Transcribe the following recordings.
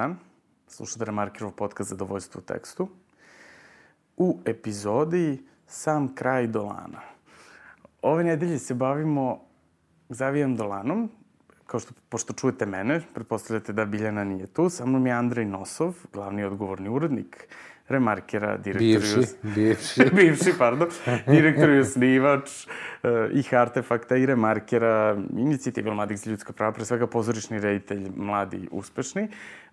dan. Slušate Remarkirov podcast Zadovoljstvo u tekstu. U epizodi Sam kraj Dolana. Ove nedelje se bavimo Xavijem Dolanom. Kao što, pošto čujete mene, pretpostavljate da Biljana nije tu. Sa mnom je Andrej Nosov, glavni odgovorni urednik Remarkera, direktor Bivši, i bivši. bivši, pardon, direktor i osnivač uh, ih artefakta i Remarkera, inicijativa Mladih za ljudska prava, pre svega pozorišni reditelj, mladi, uspešni.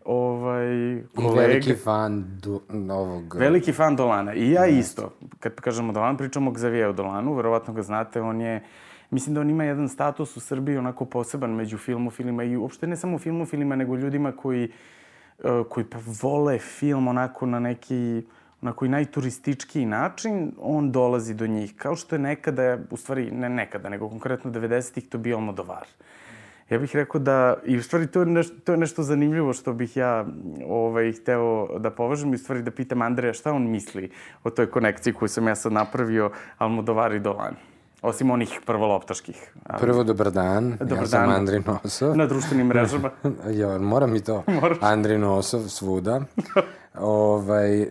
Ovaj, I veliki fan du, ovog... Veliki fan Dolana. I ja isto. Kad kažemo Dolan, pričamo o Xavieru Dolanu, verovatno ga znate, on je Mislim da on ima jedan status u Srbiji onako poseban među filmofilima i uopšte ne samo filmofilima, nego ljudima koji uh, koji pa vole film onako na neki onako i najturističkiji način, on dolazi do njih. Kao što je nekada, u stvari ne nekada, nego konkretno 90-ih to bio Almodovar. Ja bih rekao da, i u stvari to je, nešto, to je nešto zanimljivo što bih ja ovaj, hteo da považem i u stvari da pitam Andreja šta on misli o toj konekciji koju sam ja sad napravio Almodovar i Dolan. Osim onih prvoloptaških. Ali... Prvo, dobar dan. Dobar ja sam dan. Andri Nosov. Na društvenim mrežama. jo, moram i to. Moraš. Andri Nosov svuda. ovaj, e,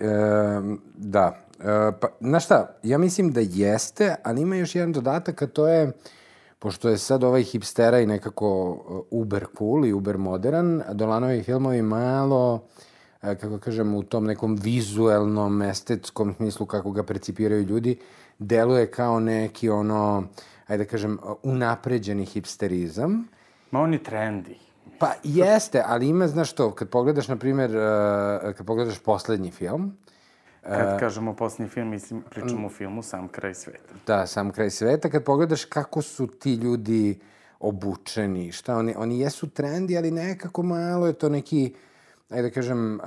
da. E, pa, znaš šta, ja mislim da jeste, ali ima još jedan dodatak, a to je, pošto je sad ovaj hipstera i nekako uber cool i uber modern, Dolanovi filmovi malo e, kako kažem, u tom nekom vizuelnom, estetskom smislu kako ga percipiraju ljudi, deluje kao neki ono, ajde da kažem, unapređeni hipsterizam. Ma on je trendi. Pa jeste, ali ima, znaš što, kad pogledaš, na primjer, uh, kad pogledaš poslednji film, Kad kažemo posljednji film, mislim, pričamo o filmu Sam kraj sveta. da, sam kraj sveta, kad pogledaš kako su ti ljudi obučeni, šta oni, oni jesu trendi, ali nekako malo je to neki, ajde da kažem, uh,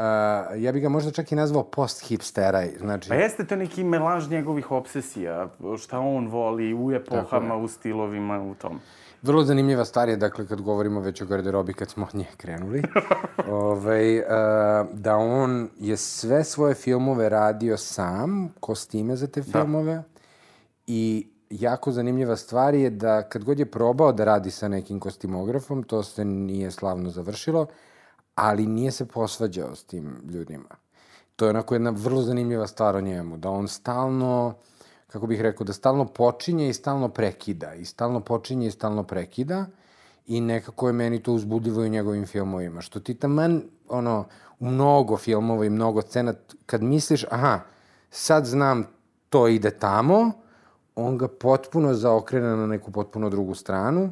ja bih ga možda čak i nazvao post-hipsteraj, znači... Pa jeste to neki melaž njegovih obsesija, šta on voli u epohama, u stilovima, u tom. Vrlo zanimljiva stvar je, dakle, kad govorimo već o garderobi, kad smo od nje krenuli, ovaj, uh, da on je sve svoje filmove radio sam, kostime za te filmove, da. i jako zanimljiva stvar je da kad god je probao da radi sa nekim kostimografom, to se nije slavno završilo, ali nije se posvađao s tim ljudima. To je onako jedna vrlo zanimljiva stvar o njemu, da on stalno kako bih rekao, da stalno počinje i stalno prekida. I stalno počinje i stalno prekida. I nekako je meni to uzbudljivo i u njegovim filmovima. Što ti taman, ono, u mnogo filmova i mnogo scena, kad misliš, aha, sad znam, to ide tamo, on ga potpuno zaokrene na neku potpuno drugu stranu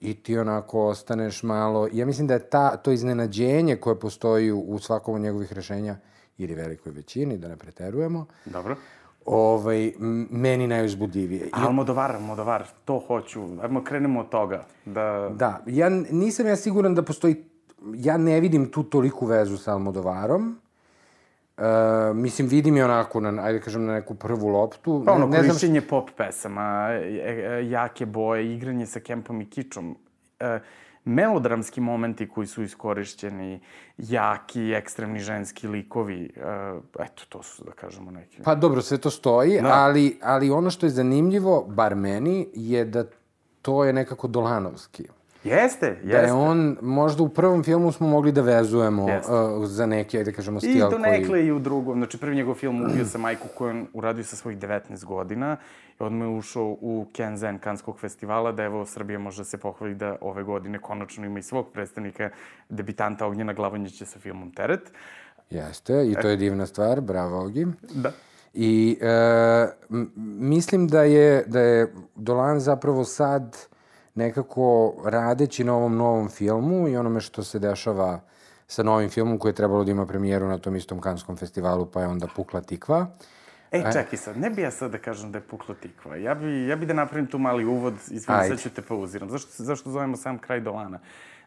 i ti onako ostaneš malo... Ja mislim da je ta, to iznenađenje koje postoji u svakom od njegovih rešenja, ili velikoj većini, da ne preterujemo, Dobro. Ovaj, meni najuzbudljivije. I, Almodovar, Almodovar, to hoću. Ajmo krenemo od toga. Da... da, ja nisam ja siguran da postoji, ja ne vidim tu toliku vezu sa Almodovarom. Uh, mislim, vidim je onako, na, ajde kažem, na neku prvu loptu. Pa ono, ne, ne korišćenje pop pesama, e, e, jake boje, igranje sa kempom i kičom. E, melodramski momenti koji su iskorišćeni, jaki, ekstremni ženski likovi, uh, eto, to su, da kažemo, neki... Pa dobro, sve to stoji, Da. ali, ali ono što je zanimljivo, bar meni, je da to je nekako Dolanovski. Jeste, jeste. Da je on, možda u prvom filmu smo mogli da vezujemo Jeste. uh, za neki, ajde da kažemo, I stil koji... nekle i u drugom. Znači, prvi njegov film Ubio sa majku koju on uradio sa svojih 19 godina. Odmah je ušao u Kenzen Kanskog festivala, da evo Srbija može da se pohvali da ove godine konačno ima i svog predstavnika, debitanta Ognjena Glavonjića sa filmom Teret. Jeste, i to je divna stvar, bravo Ogi. Da. I e, mislim da je, da je Dolan zapravo sad nekako radeći na ovom novom filmu i onome što se dešava sa novim filmom koji je trebalo da ima premijeru na tom istom Kanskom festivalu, pa je onda pukla tikva. Ej, čekaj sad, ne bi ja sad da kažem da je pukla tikva. Ja bi, ja bi da napravim tu mali uvod, Ajde. sad ću te pauziram. Zašto, zašto zovemo sam kraj Dolana?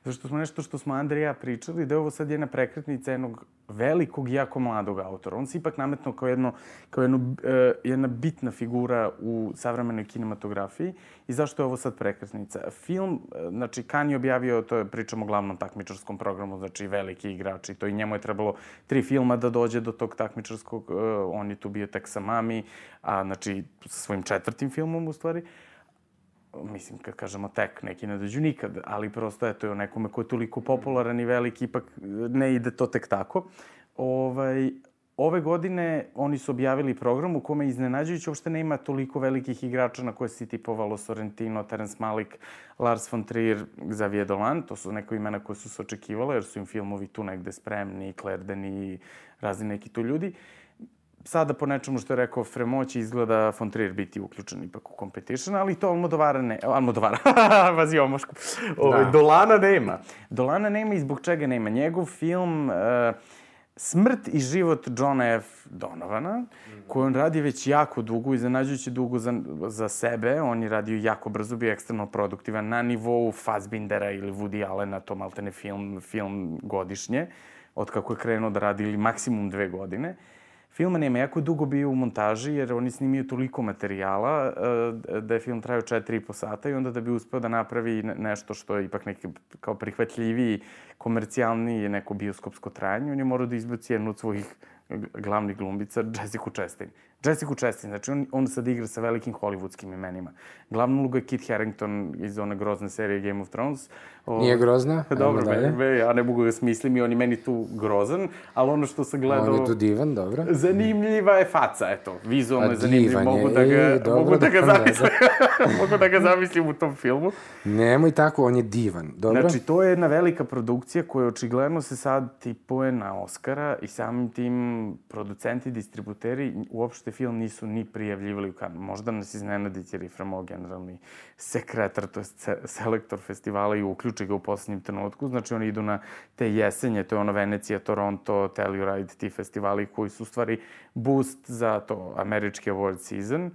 Zašto smo nešto što smo Andrija i ja pričali, da je ovo sad jedna prekretnica jednog velikog i jako mladog autora. On se ipak nametnuo kao, jedno, kao jedno, uh, jedna bitna figura u savremenoj kinematografiji. I zašto je ovo sad prekretnica? Film, uh, znači, Kan je objavio, to je pričamo o glavnom takmičarskom programu, znači veliki igrači, to i njemu je trebalo tri filma da dođe do tog takmičarskog, uh, on je tu bio tek sa mami, a znači sa svojim četvrtim filmom u stvari. Mislim, kad kažemo tek, neki ne dođu nikad, ali prosto, eto, je nekome ko je toliko popularan i veliki, ipak ne ide to tek tako. Ovaj, ove godine oni su objavili program u kome iznenađujući uopšte nema toliko velikih igrača na koje si tipovalo Sorrentino, Terence Malik, Lars von Trier, Xavier Dolan. To su neko imena koje su se očekivale jer su im filmovi tu negde spremni, Claire Denis, razni neki tu ljudi. Sada po nečemu što je rekao Fremoć izgleda von Trier biti uključen ipak u competition, ali to Almodovara ne... Almodovara, vazi omošku. Ove, da. Dolana nema. Dolana nema i zbog čega nema. Njegov film... Uh, Smrt i život Johna F. Donovana, mm koju on radi već jako dugo, iznenađujući dugo za, za sebe. On je radio jako brzo, bio ekstremno produktivan na nivou Fassbindera ili Woody Allena, to maltene film, film godišnje, od kako je krenuo da radi ili maksimum dve godine. Uh, Filma nema jako dugo bio u montaži, jer oni snimio toliko materijala uh, da je film trajao 4,5 sata i onda da bi uspeo da napravi nešto što je ipak neki kao prihvatljiviji, komercijalniji neko bioskopsko trajanje, on je morao da izbaci jednu od svojih glavnih glumbica, Jessica Chastain. Jessica Chastain, znači on, on sad igra sa velikim hollywoodskim imenima. Glavnu ulogu je Kit Harington iz one grozne serije Game of Thrones. O, Nije grozna? Dobro, me, me, ja ne mogu da smislim i on je meni tu grozan, ali ono što sam gledao... On je tu divan, dobro. Zanimljiva je faca, eto, vizualno je zanimljiv, mogu da ga, e, dobro, mogu da ga zamislim, mogu da ga zamislim u tom filmu. Nemoj tako, on je divan, dobro. Znači, to je jedna velika produkcija koja očigledno se sad tipuje na Oscara i samim tim producenti, distributeri uopšte film nisu ni prijavljivali u Kanu. Možda nas iznenadi Thierry Framo, generalni sekretar, to je selektor festivala i uključi ga u poslednjem trenutku. Znači oni idu na te jesenje, to je ono Venecija, Toronto, Telluride, ti festivali koji su u stvari boost za to američki award season.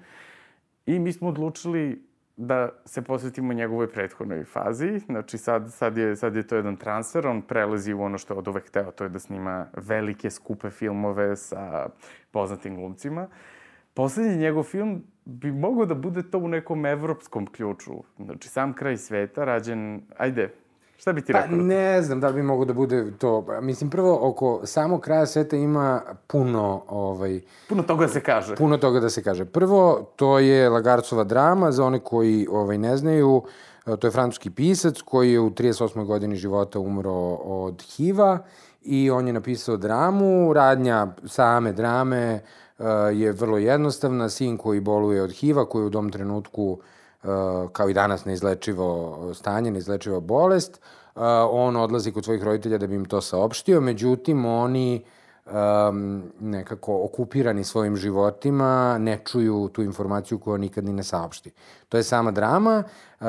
I mi smo odlučili da se posvetimo njegovoj prethodnoj fazi. Znači sad, sad, je, sad je to jedan transfer, on prelazi u ono što je od uvek hteo, to je da snima velike, skupe filmove sa poznatim glumcima. Poslednji njegov film bi mogao da bude to u nekom evropskom ključu. Znači, sam kraj sveta, rađen... Ajde, Šta bi ti pa, rekao? ne znam da li bi mogo da bude to. Mislim, prvo, oko samog kraja sveta ima puno... Ovaj, puno toga da se kaže. Puno toga da se kaže. Prvo, to je Lagarcova drama, za one koji ovaj, ne znaju, to je francuski pisac koji je u 38. godini života umro od HIV-a i on je napisao dramu, radnja same drame, je vrlo jednostavna. Sin koji boluje od HIV-a, koji u tom trenutku kao i danas neizlečivo stanje, neizlečiva bolest, on odlazi kod svojih roditelja da bi im to saopštio, međutim oni um, nekako okupirani svojim životima ne čuju tu informaciju koju nikad ni ne saopšti. To je sama drama,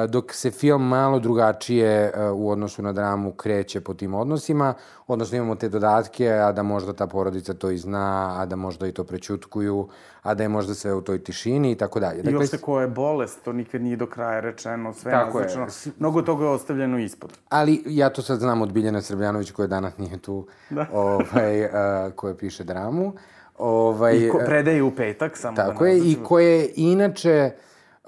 dok se film malo drugačije u odnosu na dramu kreće po tim odnosima, odnosno imamo te dodatke, a da možda ta porodica to i zna, a da možda i to prećutkuju, a da je možda sve u toj tišini i tako dalje. Dakle, I uopšte koja je bolest, to nikad nije do kraja rečeno, sve tako naznačno. Je. Mnogo toga je ostavljeno ispod. Ali ja to sad znam od Biljana Srbljanović koja danas nije tu, da. ovaj, uh, koja piše dramu. Ovaj, I ko predaje u petak, samo tako da je, i koje inače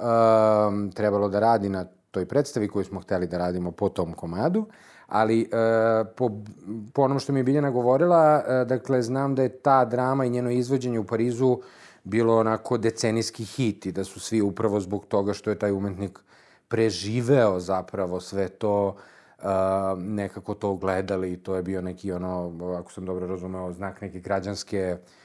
um, trebalo da radi na toj predstavi koju smo hteli da radimo po tom komadu, ali uh, po, po onom što mi je Biljana govorila, uh, dakle, znam da je ta drama i njeno izvođenje u Parizu bilo onako decenijski hit i da su svi upravo zbog toga što je taj umetnik preživeo zapravo sve to, uh, nekako to gledali i to je bio neki ono, ako sam dobro razumeo, znak neke građanske uh,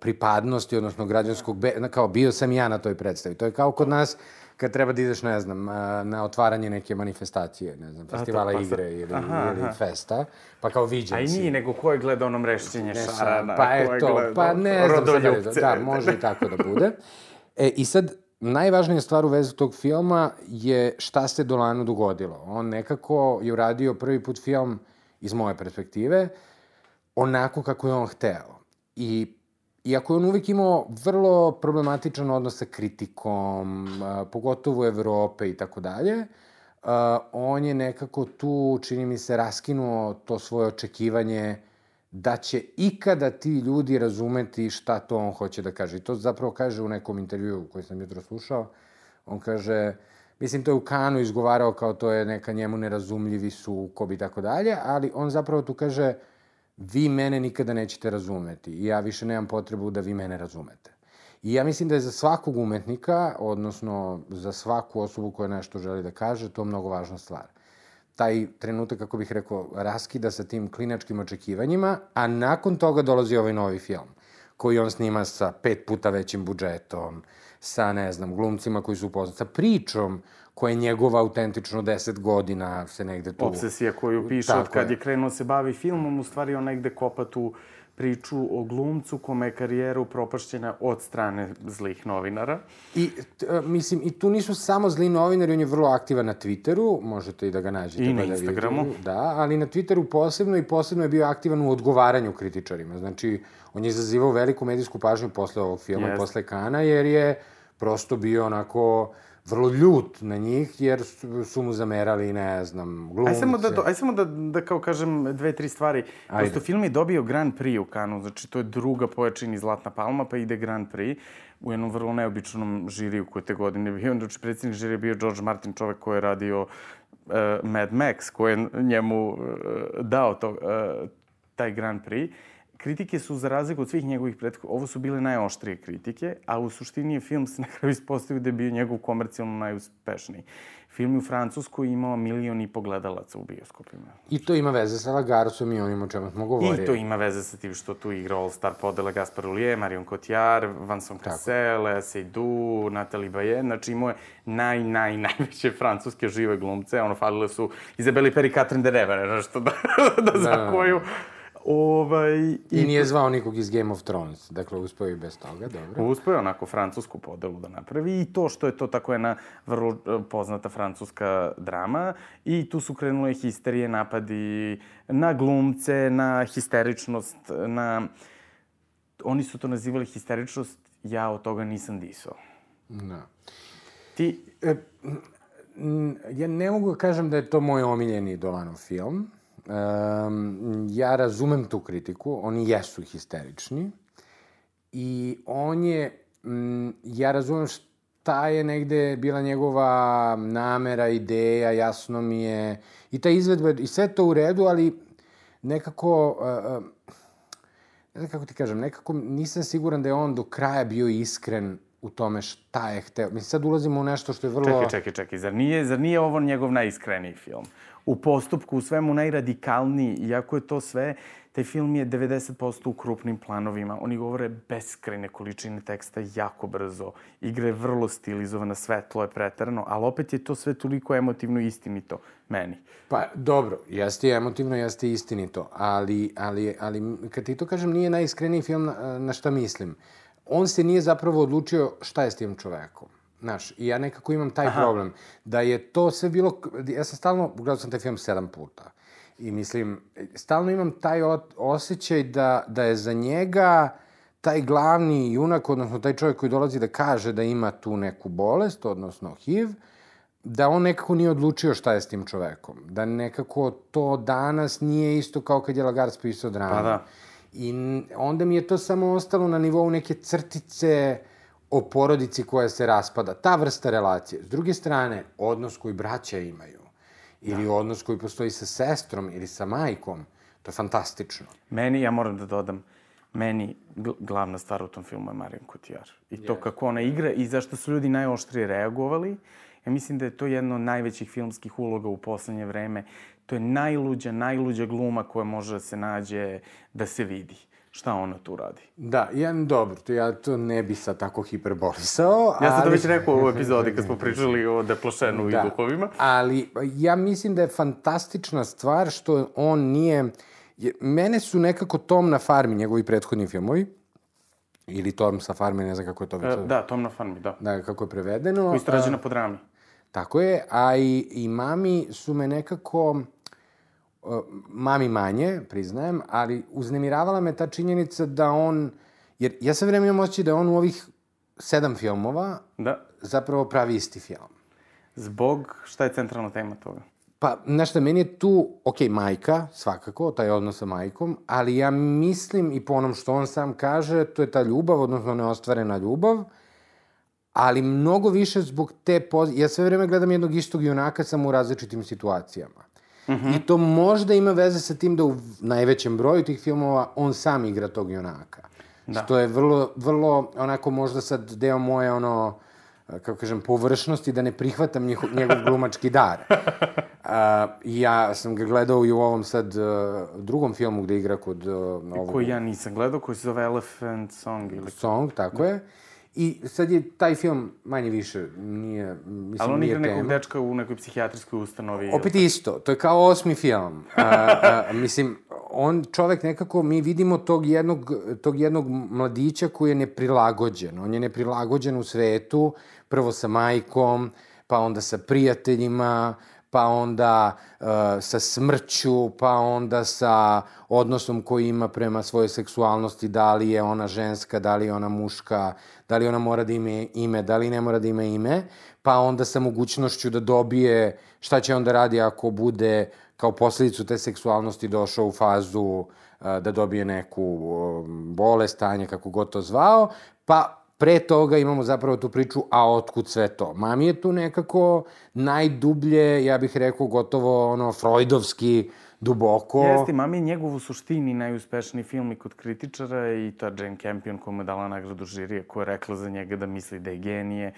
pripadnosti, odnosno građanskog, be, kao bio sam ja na toj predstavi. To je kao kod nas kad treba da ideš, ne znam, na otvaranje neke manifestacije, ne znam, festivala pa igre ili, aha, ili aha. festa, pa kao viđen si. A i nije, nego ko je gledao ono mrešćenje šarana, pa je to, pa ne znam, sad, da, može i tako da bude. E, i sad, najvažnija stvar u vezi tog filma je šta se Dolanu dogodilo. On nekako je uradio prvi put film iz moje perspektive, onako kako je on hteo. I iako je on uvek imao vrlo problematičan odnos sa kritikom, pogotovo Evrope i tako dalje, on je nekako tu, čini mi se, raskinuo to svoje očekivanje da će ikada ti ljudi razumeti šta to on hoće da kaže. I to zapravo kaže u nekom intervju koji sam jutro slušao. On kaže, mislim, to je u Kanu izgovarao kao to je neka njemu nerazumljivi sukob i tako dalje, ali on zapravo tu kaže, uh, vi mene nikada nećete razumeti i ja više nemam potrebu da vi mene razumete. I ja mislim da je za svakog umetnika, odnosno za svaku osobu koja nešto želi da kaže, to mnogo važna stvar. Taj trenutak, kako bih rekao, raskida sa tim klinačkim očekivanjima, a nakon toga dolazi ovaj novi film, koji on snima sa pet puta većim budžetom, sa, ne znam, glumcima koji su upoznati, sa pričom koja je njegova autentično 10 godina se negde tu... Obsesija koju piše od kad je. krenuo se bavi filmom, u stvari on negde kopa tu priču o glumcu kome je karijera upropašćena od strane zlih novinara. I, t, e, mislim, i tu nisu samo zli novinari, on je vrlo aktivan na Twitteru, možete i da ga nađete. I pa na da Instagramu. Vidite, da, ali na Twitteru posebno i posebno je bio aktivan u odgovaranju kritičarima. Znači, on je izazivao veliku medijsku pažnju posle ovog filma yes. posle Kana, jer je prosto bio onako vrlo ljut na njih, jer su, mu zamerali, ne znam, glumce. Aj samo da, aj samo da, da kao kažem dve, tri stvari. Ajde. Prosto film je dobio Grand Prix u Kanu, znači to je druga pojačini Zlatna palma, pa ide Grand Prix u jednom vrlo neobičnom žiriju koje te godine bio. Znači, predsednik žirija bio George Martin, čovek koji je radio uh, Mad Max, koji je njemu uh, dao to, uh, taj Grand Prix kritike su, za razliku od svih njegovih prethodnika, ovo su bile najoštrije kritike, a u suštini je film se na kraju ispostavio da je bio njegov komercijalno najuspešniji. Film je u Francuskoj imao milion i pogledalaca u bioskopima. I to ima veze sa Lagarcom i onim o čemu smo govorili. I to ima veze sa tim što tu igra All-Star podele Gaspar Ullier, Marion Cotillard, Vincent Cassel, Seydoux, Nathalie Baye. Znači imao je naj, naj, najveće francuske žive glumce. Ono, falile su Izabeli Peri, Catherine Deneuve, nešto da, da, da zakoju. Da, da. Ovaj, I, I nije zvao nikog iz Game of Thrones, dakle uspeo i bez toga, dobro. Uspeo onako francusku podelu da napravi i to što je to tako jedna vrlo e, poznata francuska drama i tu su krenule histerije, napadi na glumce, na histeričnost, na... Oni su to nazivali histeričnost, ja od toga nisam disao. Da. Ti... E, ja ne mogu da kažem da je to moj omiljeni Dolanov film, Um, ja razumem tu kritiku, oni jesu histerični i on je, um, ja razumem šta je negde bila njegova namera, ideja, jasno mi je, i ta izvedba, i sve to u redu, ali nekako, uh, ne znam kako ti kažem, nekako nisam siguran da je on do kraja bio iskren u tome šta je hteo. Mislim, sad ulazimo u nešto što je vrlo... Čekaj, čekaj, čekaj. Zar nije, zar nije ovo njegov najiskreniji film? u postupku, u svemu najradikalniji, iako je to sve, taj film je 90% u krupnim planovima. Oni govore beskrajne količine teksta jako brzo. Igra je vrlo stilizovana, svetlo je pretarano, ali opet je to sve toliko emotivno i istinito meni. Pa, dobro, jeste emotivno, jeste istinito, ali, ali, ali kad ti to kažem, nije najiskreniji film na, na šta mislim. On se nije zapravo odlučio šta je s tim čovekom. Znaš, i ja nekako imam taj Aha. problem. Da je to sve bilo... Ja sam stalno... Gledao sam taj film sedam puta. I mislim, stalno imam taj osjećaj da, da je za njega taj glavni junak, odnosno taj čovjek koji dolazi da kaže da ima tu neku bolest, odnosno HIV, da on nekako nije odlučio šta je s tim čovekom. Da nekako to danas nije isto kao kad je Lagarde pisao dramu. Pa da. I onda mi je to samo ostalo na nivou neke crtice o porodici koja se raspada. Ta vrsta relacije. S druge strane, odnos koji braća imaju, ili da. odnos koji postoji sa sestrom ili sa majkom, to je fantastično. Meni, ja moram da dodam, meni glavna stvar u tom filmu je Marion Cotillard. I to yes. kako ona igra i zašto su ljudi najoštrije reagovali. Ja mislim da je to jedna od najvećih filmskih uloga u poslednje vreme. To je najluđa, najluđa gluma koja može da se nađe da se vidi šta ona tu radi. Da, jedan dobro, to ja to ne bi sad tako hiperbolisao. Ja sam to već rekao u epizodi kad smo pričali o Deplošenu da, i duhovima. Ali ja mislim da je fantastična stvar što on nije... Mene su nekako Tom na farmi, njegovi prethodni filmovi, ili Tom sa farmi, ne znam kako je to već. E, da, Tom na farmi, da. Da, kako je prevedeno. Koji ste rađena po drami. Tako je, a i, i mami su me nekako mami manje, priznajem, ali uznemiravala me ta činjenica da on, jer ja sve vreme imam osjećaj da on u ovih sedam filmova da. zapravo pravi isti film. Zbog, šta je centralna tema toga? Pa, znaš šta, meni je tu, ok, majka, svakako, taj odnos sa majkom, ali ja mislim i po onom što on sam kaže, to je ta ljubav, odnosno neostvarena ljubav, ali mnogo više zbog te pozicije. Ja sve vreme gledam jednog istog junaka samo u različitim situacijama. Mm -hmm. I to možda ima veze sa tim da u najvećem broju tih filmova on sam igra tog junaka. Da. Što je vrlo, vrlo, onako možda sad deo moje, ono, kako kažem, površnosti, da ne prihvatam njegov, njegov glumački dar. Uh, ja sam ga gledao i u ovom sad uh, drugom filmu gde igra kod uh, ovog... Koji ja nisam gledao, koji se zove Elephant Song ili... Song, tako da. je. I sad je taj film manje više nije, mislim, Ali on igra nekog dečka u nekoj psihijatrijskoj ustanovi. Opet isto, to je kao osmi film. A, a, mislim, on čovek nekako, mi vidimo tog jednog, tog jednog mladića koji je neprilagođen. On je neprilagođen u svetu, prvo sa majkom, pa onda sa prijateljima, pa onda uh, sa smrću, pa onda sa odnosom koji ima prema svojoj seksualnosti, da li je ona ženska, da li je ona muška, da li ona mora da ime ime, da li ne mora da ima ime, pa onda sa mogućnošću da dobije šta će onda radi ako bude kao posledicu te seksualnosti došao u fazu uh, da dobije neku uh, bolest, stanje, kako god to zvao, pa Pre toga imamo zapravo tu priču, a otkud sve to? Mami je tu nekako najdublje, ja bih rekao, gotovo ono, freudovski, duboko. Jeste, mami je njegov u suštini najuspešniji film i kod kritičara i ta Jane Campion koja mu je dala nagradu žirije, koja je rekla za njega da misli da je genije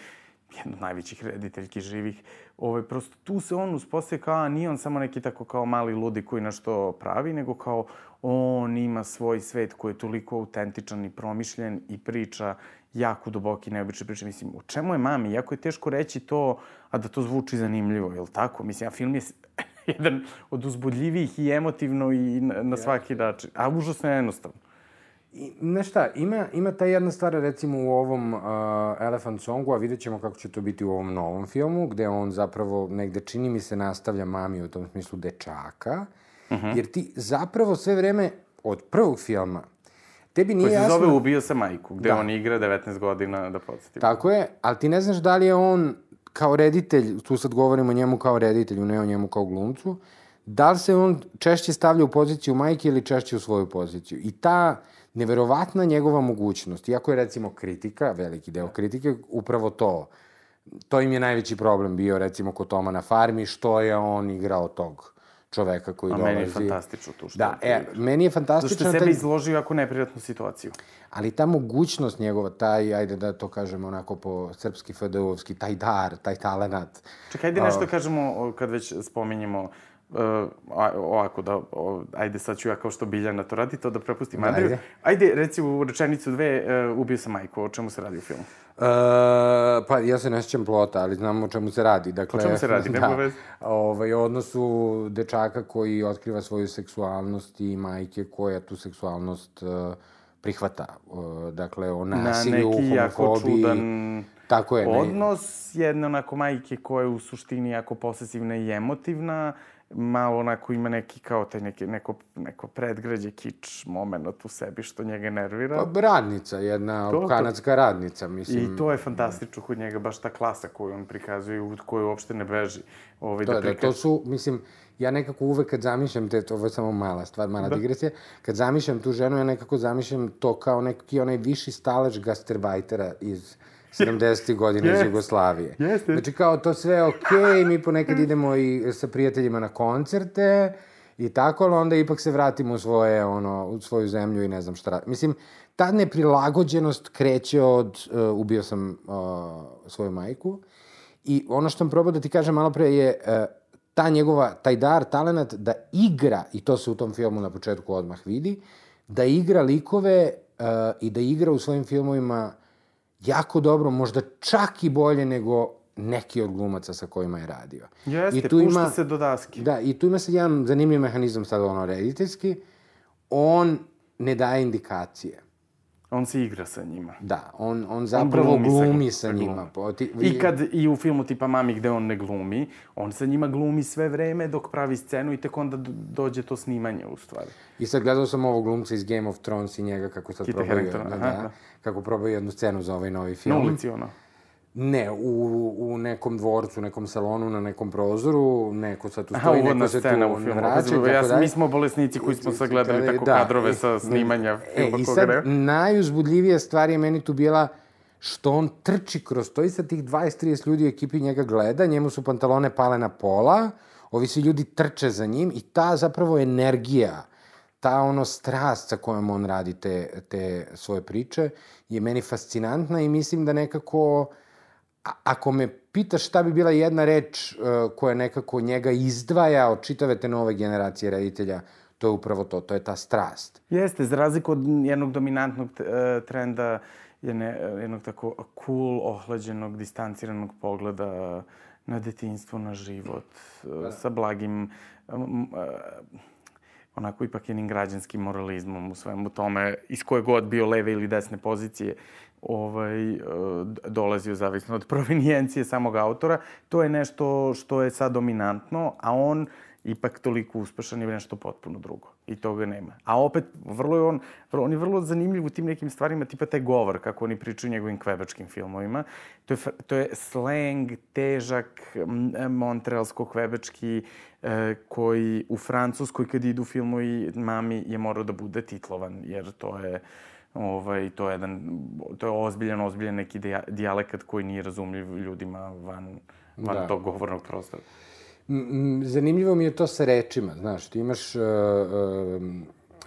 jedna od najvećih rediteljki živih. Ove, ovaj, prosto tu se on uspostavio kao, a nije on samo neki tako kao mali ludi koji nešto pravi, nego kao on ima svoj svet koji je toliko autentičan i promišljen i priča jako duboki, neobične priče. Mislim, u čemu je mami? Jako je teško reći to, a da to zvuči zanimljivo, je li tako? Mislim, a film je jedan od uzbudljivijih i emotivno i na, na svaki način. A užasno je jednostavno. I, znaš šta, ima, ima ta jedna stvar, recimo, u ovom uh, Elephant Songu, a vidjet ćemo kako će to biti u ovom novom filmu, gde on zapravo negde, čini mi se, nastavlja mami u tom smislu dečaka, uh mhm. -huh. jer ti zapravo sve vreme, od prvog filma, tebi nije jasno... Koji se zove Ubio se majku, gde da. on igra 19 godina, da podsjetimo. Tako je, ali ti ne znaš da li je on kao reditelj, tu sad govorimo o njemu kao reditelju, ne o njemu kao glumcu, da li se on češće stavlja u poziciju majke ili češće u svoju poziciju. I ta neverovatna njegova mogućnost, iako je recimo kritika, veliki deo kritike, upravo to, to im je najveći problem bio recimo kod Toma na farmi, što je on igrao tog čoveka koji A dolazi. A meni je fantastično to što da, e, meni je fantastično... Zašto sebe taj... izložio jako neprijatnu situaciju. Ali ta mogućnost njegova, taj, ajde da to kažemo onako po srpski fdov taj dar, taj talenat. Čekaj, ajde nešto uh, kažemo kad već spominjemo ovako da, ajde sad ću ja kao što Biljana to radi, to da prepustim da, Andriju. Ajde. ajde, reci u rečenicu dve, uh, ubio sam majku, o čemu se radi u filmu? Uh, pa ja se ne sjećam plota, ali znam o čemu se radi. Dakle, o čemu se radi, nema da, veze. Ovaj, odnosu dečaka koji otkriva svoju seksualnost i majke koja tu seksualnost uh, prihvata. Uh, dakle, o nasilju, Na neki jako čudan Tako je, odnos ne... jedne onako majke koja je u suštini jako posesivna i emotivna, malo onako ima neki kao taj neki, neko, neko predgrađe kič moment u sebi što njega nervira. Pa radnica, jedna to, kanadska to. radnica, mislim. I to je fantastično kod njega, baš ta klasa koju on prikazuje, u koju uopšte ne beži. Ovaj, to, da, prika... da, to su, mislim, ja nekako uvek kad zamišljam te, ovo je samo mala stvar, mala da. digresija, kad zamišljam tu ženu, ja nekako zamišljam to kao neki onaj viši stalež gastarbajtera iz 70. godina yes. iz Jugoslavije. Jeste. Znači kao to sve okej, okay, mi ponekad idemo i sa prijateljima na koncerte i tako, ali onda ipak se vratimo u svoje, ono, u svoju zemlju i ne znam šta. Mislim, ta neprilagođenost kreće od, uh, ubio sam uh, svoju majku i ono što sam probao da ti kažem malo pre je uh, ta njegova, taj dar, talenat da igra, i to se u tom filmu na početku odmah vidi, da igra likove uh, i da igra u svojim filmovima jako dobro, možda čak i bolje nego neki od glumaca sa kojima je radio. Jeste, I tu pušta ima, se do daske. Da, i tu ima sad jedan zanimljiv mehanizam sad ono rediteljski. On ne daje indikacije. On se igra sa njima. Da, on, on zapravo on glumi, glumi sa, sa njima. Po, ti, vi... I kad i u filmu tipa Mami gde on ne glumi, on sa njima glumi sve vreme dok pravi scenu i tek onda dođe to snimanje u stvari. I sad gledao sam ovog glumca iz Game of Thrones i njega kako sad probaju, da, da, da, kako probaju jednu scenu za ovaj novi film. Na ulici ono? Ne, u, u nekom dvorcu, nekom salonu, na nekom prozoru, neko sad tu stoji, Aha, neko se scena tu u filmu. vraća. Ja, da, mi smo bolesnici koji smo sagledali tako da, kadrove e, sa snimanja e, filma. I sad, najuzbudljivija stvar je meni tu bila što on trči kroz to i sad tih 20-30 ljudi u ekipi njega gleda, njemu su pantalone pale na pola, ovi svi ljudi trče za njim i ta zapravo energija ta ono strast sa kojom on radi te, te svoje priče je meni fascinantna i mislim da nekako, a, ako me pitaš šta bi bila jedna reč uh, koja nekako njega izdvaja od čitave te nove generacije reditelja, to je upravo to, to je ta strast. Jeste, za razliku od jednog dominantnog e, trenda, jedne, jednog tako cool, ohlađenog, distanciranog pogleda na detinstvo, na život, da. sa blagim, onako ipak jednim građanskim moralizmom u svemu tome, iz koje god bio leve ili desne pozicije, ovaj, dolazio zavisno od provinijencije samog autora. To je nešto što je sad dominantno, a on ipak toliko uspešan je nešto potpuno drugo. I toga nema. A opet, vrlo je on, vrlo, on je vrlo zanimljiv u tim nekim stvarima, tipa taj govor, kako oni pričaju u njegovim kvebačkim filmovima. To je, to je slang, težak, montrealsko-kvebački, e, koji u Francuskoj, kad idu filmovi, mami je morao da bude titlovan, jer to je ovaj, to je jedan, to je ozbiljan, ozbiljan neki dijalekat koji nije razumljiv ljudima van, van da. tog govornog prostora. Zanimljivo mi je to sa rečima, znaš, ti imaš uh, uh,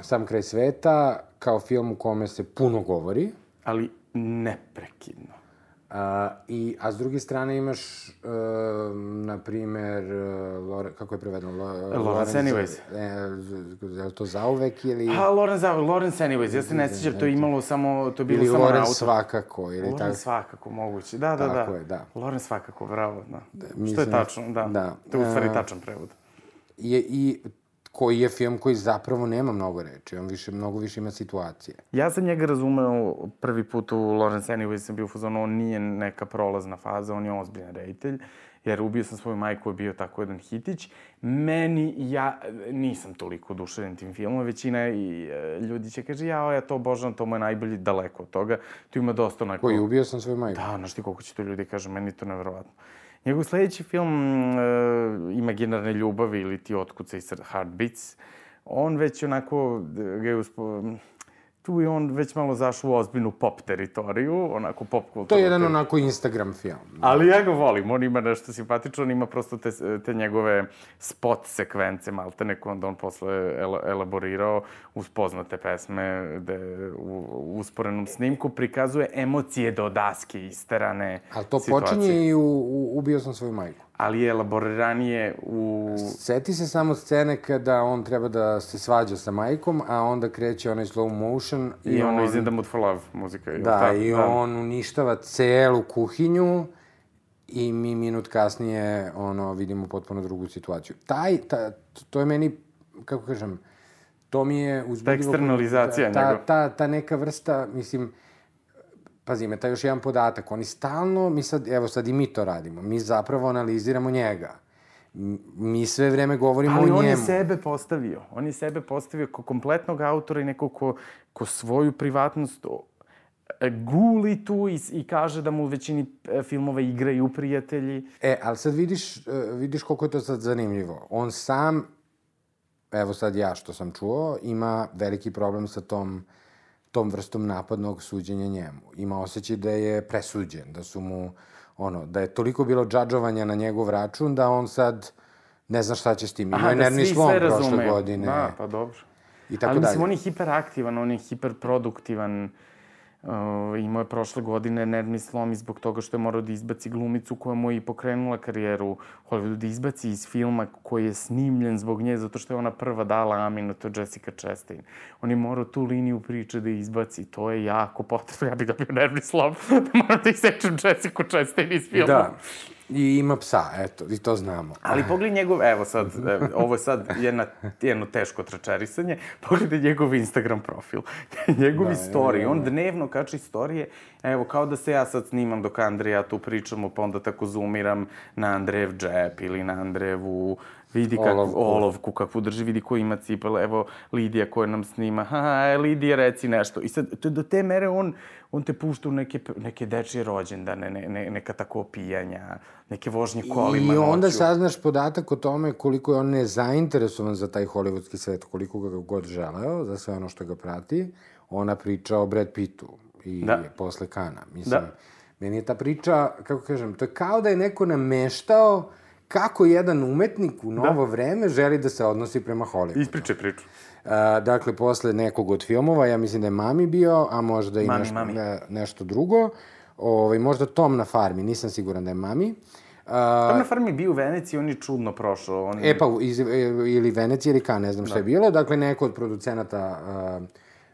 Sam kraj sveta kao film u kome se puno govori. Ali neprekidno. A, i, a s druge strane imaš, uh, na primer, uh, Lore, kako je prevedeno? Lo, Lawrence Anyways. E, je li to zauvek ili... Ha, Lawrence, Lawrence Anyways, ja se ne sjećam, to je imalo samo, to je bilo ili samo Lawrence svakako, ili Lawrence tako. svakako, moguće, da, da, tako da. je, da. Lawrence svakako, bravo, da. da mislim, Što je tačno, da. da. To je u stvari tačan prevod. Je, I koji je film koji zapravo nema mnogo reči, on više, mnogo više ima situacije. Ja sam njega razumeo prvi put u Lawrence Anyway, sam bio u fazonu, on nije neka prolazna faza, on je ozbiljan reditelj, jer ubio sam svoju majku je bio tako jedan hitić. Meni, ja nisam toliko oduševljen tim filmom, većina i e, ljudi će kaže, ja, ja to obožavam, to mu je najbolji daleko od toga. Tu ima dosta onako... Koji ubio sam svoju majku? Da, znaš ti koliko će to ljudi kažu, meni je to nevjerovatno. Njegov sledeći film uh, Imaginarne ljubavi ili ti otkuca iz Heartbeats, on već onako ga je uspo... Tu je on već malo zašao u ozbiljnu pop teritoriju, onako pop kulturu. To je jedan onako Instagram film. Da. Ali ja ga volim, on ima nešto simpatično, on ima prosto te, te njegove spot sekvence, malte neko onda on posle el, elaborirao uz poznate pesme, gde u, u usporenom snimku prikazuje emocije do daske isterane Ali to situacije. počinje i u, u Ubio sam svoju majku ali je elaboriranije u... Seti se samo scene kada on treba da se svađa sa majkom, a onda kreće onaj slow motion. I, I ono on... Isn't the Mood for Love muzika. Da, ta, i da. on uništava celu kuhinju i mi minut kasnije ono, vidimo potpuno drugu situaciju. Taj, ta, to je meni, kako kažem, to mi je uzbudljivo... Ta eksternalizacija ta, ta, ta, ta neka vrsta, mislim, pazi, ima taj još jedan podatak, oni stalno, mi sad, evo sad i mi to radimo, mi zapravo analiziramo njega. Mi sve vreme govorimo Ali o njemu. Ali on je sebe postavio. On je sebe postavio kao kompletnog autora i neko ko, ko svoju privatnost e, guli tu i, i kaže da mu u većini e, filmova igraju prijatelji. E, ali sad vidiš, e, vidiš koliko je to sad zanimljivo. On sam, evo sad ja što sam čuo, ima veliki problem sa tom uh, tom vrstom napadnog suđenja njemu. Ima osjećaj da je presuđen, da su mu, ono, da je toliko bilo džadžovanja na njegov račun da on sad ne zna šta će s tim. Ima je da nervni slom prošle godine. Da, pa dobro. I tako Ali mislim, dalje. on je hiperaktivan, on je hiperproduktivan. Uh, imao je prošle godine nervni slom i zbog toga što je morao da izbaci glumicu koja mu je i pokrenula karijeru Hollywoodu, da izbaci iz filma koji je snimljen zbog nje, zato što je ona prva dala Aminu, to je Jessica Chastain. On je morao tu liniju priče da izbaci, to je jako potrebno, ja bih dobio nervni slom, da moram da isečem Jessica Chastain iz filma. Da. I ima psa, eto, i to znamo. Ali pogledaj njegov, evo sad, evo, ovo je sad jedna, jedno teško tračarisanje, pogledaj njegov Instagram profil, njegov da, ja, ja. on dnevno kače istorije, evo, kao da se ja sad snimam dok Andreja tu pričamo, pa onda tako zoomiram na Andrejev džep ili na Andrejevu vidi kakvu olovku. olovku kakvu drži, vidi ko ima cipele, evo Lidija koja nam snima, ha, Lidija reci nešto. I sad, to, do te mere on, on te pušta u neke, neke dečije rođendane, ne, ne, neka tako opijanja, neke vožnje kolima I onda noću. saznaš podatak o tome koliko je on nezainteresovan za taj hollywoodski svet, koliko ga god želeo, za sve ono što ga prati. Ona priča o Brad Pittu i da. posle Kana. Mislim, da. meni je ta priča, kako kažem, to je kao da je neko nameštao kako jedan umetnik u novo da. vreme želi da se odnosi prema Hollywoodu. Ispričaj priču. Uh, dakle, posle nekog od filmova, ja mislim da je Mami bio, a možda i mami, nešto, mami. Ne, nešto drugo. Ovaj, možda Tom na farmi, nisam siguran da je Mami. Uh, Tom na farmi bio u Veneciji, on je čudno prošao. On... E pa, iz, ili Venecija ili Ka, ne znam da. šta je bilo. Dakle, neko od producenata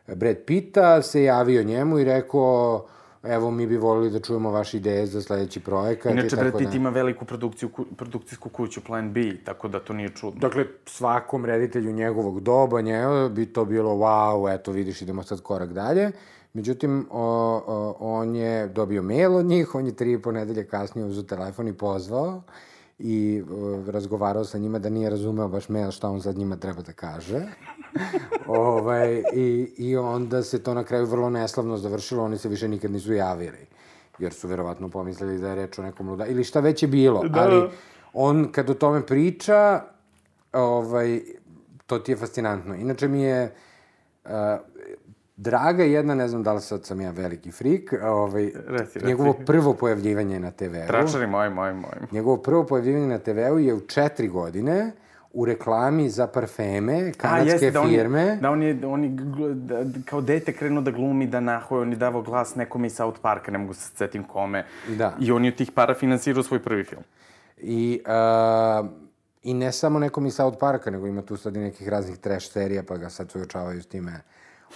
uh, Brad Pitta se javio njemu i rekao evo mi bi volili da čujemo vaše ideje za sledeći projekat. Inače, Brad Pitt da... ima veliku produkciju, ku, produkcijsku kuću Plan B, tako da to nije čudno. Dakle, svakom reditelju njegovog doba nje, bi to bilo wow, eto vidiš idemo sad korak dalje. Međutim, o, o, on je dobio mail od njih, on je tri i po nedelje kasnije uzao telefon i pozvao i uh, razgovarao sa njima da nije razumeo baš mail šta on sad njima treba da kaže. ovaj, i, I onda se to na kraju vrlo neslavno završilo, oni se više nikad nisu javili. Jer su verovatno pomislili da je reč o nekom luda, ili šta već je bilo. Da. Ali on kad o tome priča, ovaj, to ti je fascinantno. Inače mi je... Uh, Draga jedna, ne znam da li sad sam ja veliki frik, ovaj, reci, reci. njegovo prvo pojavljivanje na TV-u... Tračari moj, moj, moj. Njegovo prvo pojavljivanje na TV-u je u četiri godine u reklami za parfeme kanadske A, jeste, da firme. On, da on je, on je da, kao dete krenuo da glumi, da nahoje, on je davao glas nekome iz South Parka, ne mogu se setim kome. Da. I on je od tih para finansirao svoj prvi film. I, uh, I ne samo nekom iz South Parka, nego ima tu sad i nekih raznih trash serija, pa ga sad suočavaju s time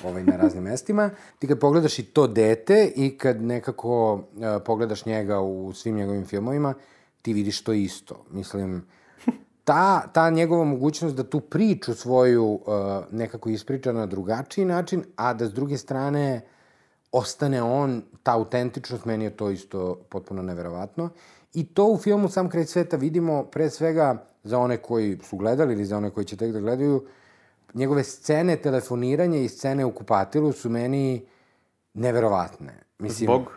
ovaj, na raznim mestima. Ti kad pogledaš i to dete i kad nekako uh, pogledaš njega u svim njegovim filmovima, ti vidiš to isto. Mislim, ta, ta njegova mogućnost da tu priču svoju uh, nekako ispriča na drugačiji način, a da s druge strane ostane on, ta autentičnost, meni je to isto potpuno neverovatno. I to u filmu Sam kraj sveta vidimo pre svega za one koji su gledali ili za one koji će tek da gledaju, njegove scene telefoniranja i scene u kupatilu su meni neverovatne. Mislim, Zbog?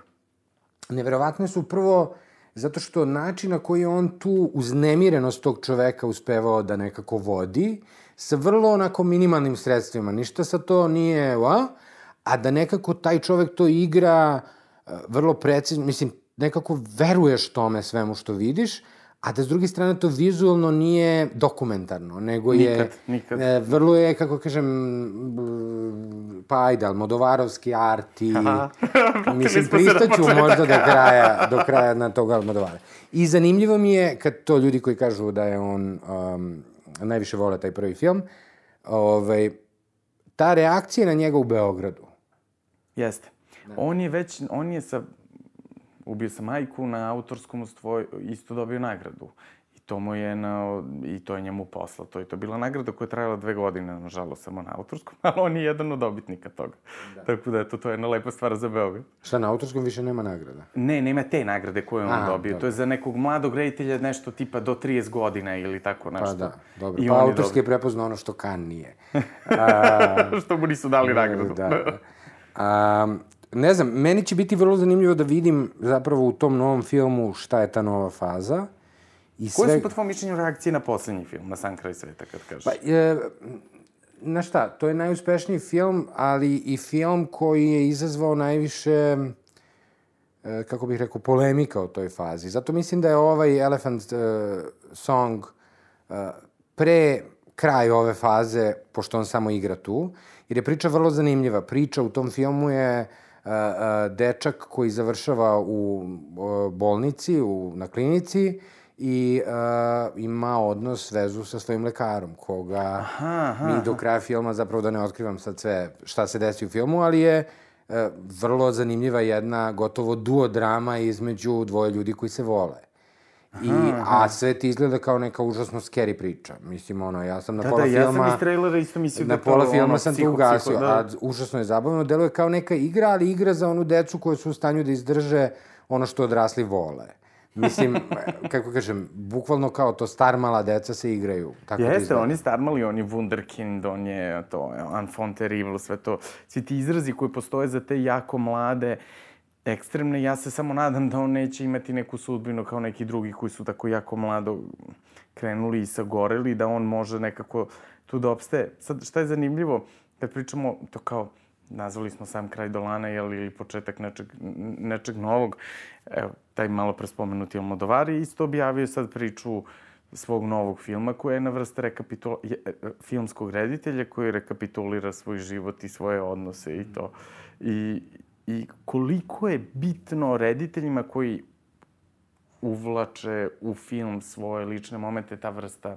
Neverovatne su prvo zato što način na koji on tu uznemirenost tog čoveka uspevao da nekako vodi, sa vrlo onako minimalnim sredstvima, ništa sa to nije, a, a da nekako taj čovek to igra e, vrlo precizno, mislim, nekako veruješ tome svemu što vidiš, a da s druge strane to vizualno nije dokumentarno, nego je... Nikad, nikad. E, vrlo je, kako kažem, pa ajde, Almodovarovski arti. Aha. Mislim, pristaću možda do kraja, do kraja na tog Almodovara. I zanimljivo mi je, kad to ljudi koji kažu da je on um, najviše vole taj prvi film, ovaj, ta reakcija na njega u Beogradu. Jeste. Da. On je već, on je sa ubio sam majku na autorskom stvoju, isto dobio nagradu. I to mu je na, i to je njemu poslato. I to je bila nagrada koja je trajala dve godine, nažalost, samo na autorskom, ali on je jedan od dobitnika toga. Da. Tako da, eto, to je jedna lepa stvar za Beograd. Šta, na autorskom više nema nagrada? Ne, nema te nagrade koje on Aha, dobio. Dobro. To je za nekog mladog reditelja nešto tipa do 30 godina ili tako nešto. Pa da, dobro. I pa autorski je, je prepoznao ono što kan nije. A, što mu nisu dali nagradu. da. Um, ne znam, meni će biti vrlo zanimljivo da vidim zapravo u tom novom filmu šta je ta nova faza. I sve... Koje su po tvojom mišljenju reakcije na poslednji film, na sam kraj sveta, kad kažeš? Pa, e, na šta, to je najuspešniji film, ali i film koji je izazvao najviše, e, kako bih rekao, polemika o toj fazi. Zato mislim da je ovaj Elephant e, Song e, pre kraj ove faze, pošto on samo igra tu, jer je priča vrlo zanimljiva. Priča u tom filmu je dečak koji završava u bolnici, u, na klinici i uh, ima odnos, vezu sa svojim lekarom, koga aha, aha, mi do kraja filma, zapravo da ne otkrivam sad sve šta se desi u filmu, ali je uh, vrlo zanimljiva jedna gotovo duo drama između dvoje ljudi koji se vole. I, aha. a sve ti izgleda kao neka užasno scary priča. Mislim, ono, ja sam na da, pola da, filma... Da, ja sam iz trailera isto mislio da to... Na pola filma ono, sam to ugasio, da. a užasno je zabavno. Deluje kao neka igra, ali igra za onu decu koje su u stanju da izdrže ono što odrasli vole. Mislim, kako kažem, bukvalno kao to star mala deca se igraju. Tako Jeste, oni star mali, on je Wunderkind, on je to, Enfant terrible, sve to. Svi ti izrazi koji postoje za te jako mlade, ekstremne. Ja se samo nadam da on neće imati neku sudbinu kao neki drugi koji su tako jako mlado krenuli i sagoreli, da on može nekako tu da opstaje. Sad, šta je zanimljivo, kad pričamo to kao, nazvali smo sam kraj Dolana, jel, ili početak nečeg, nečeg novog, evo, taj malo prespomenuti Almodovar isto objavio sad priču svog novog filma koja je na vrste rekapitula, je, e, filmskog reditelja koji rekapitulira svoj život i svoje odnose i to. I, I koliko je bitno rediteljima koji uvlače u film svoje lične momente ta vrsta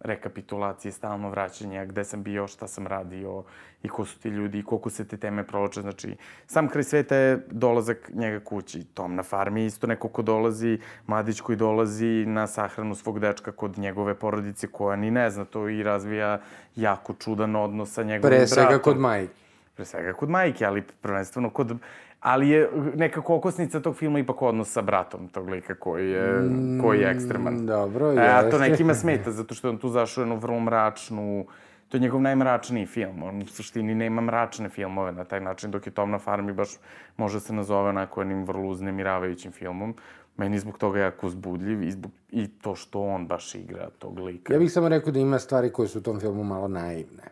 rekapitulacije, stalno vraćanja, gde sam bio, šta sam radio i ko su ti ljudi i koliko se te teme provlače. Znači, sam kraj sveta je dolazak njega kući. Tom na farmi isto neko ko dolazi, mladić koji dolazi na sahranu svog dečka kod njegove porodice koja ni ne zna to i razvija jako čudan odnos sa njegovim Pre svega bratom. kod majke. Pre svega kod majke, ali prvenstveno kod ali je nekako okosnica tog filma ipak odnos sa bratom tog lika koji je, koji je ekstreman. Mm, dobro, e, a to jeste. nekima smeta, zato što je on tu zašao u jednu vrlo mračnu, to je njegov najmračniji film. On u suštini nema mračne filmove na taj način, dok je Tom na farmi baš može se nazove onako jednim vrlo uznemiravajućim filmom. Meni zbog toga jako uzbudljiv i, zbog, i to što on baš igra tog lika. Ja bih samo rekao da ima stvari koje su u tom filmu malo naivne.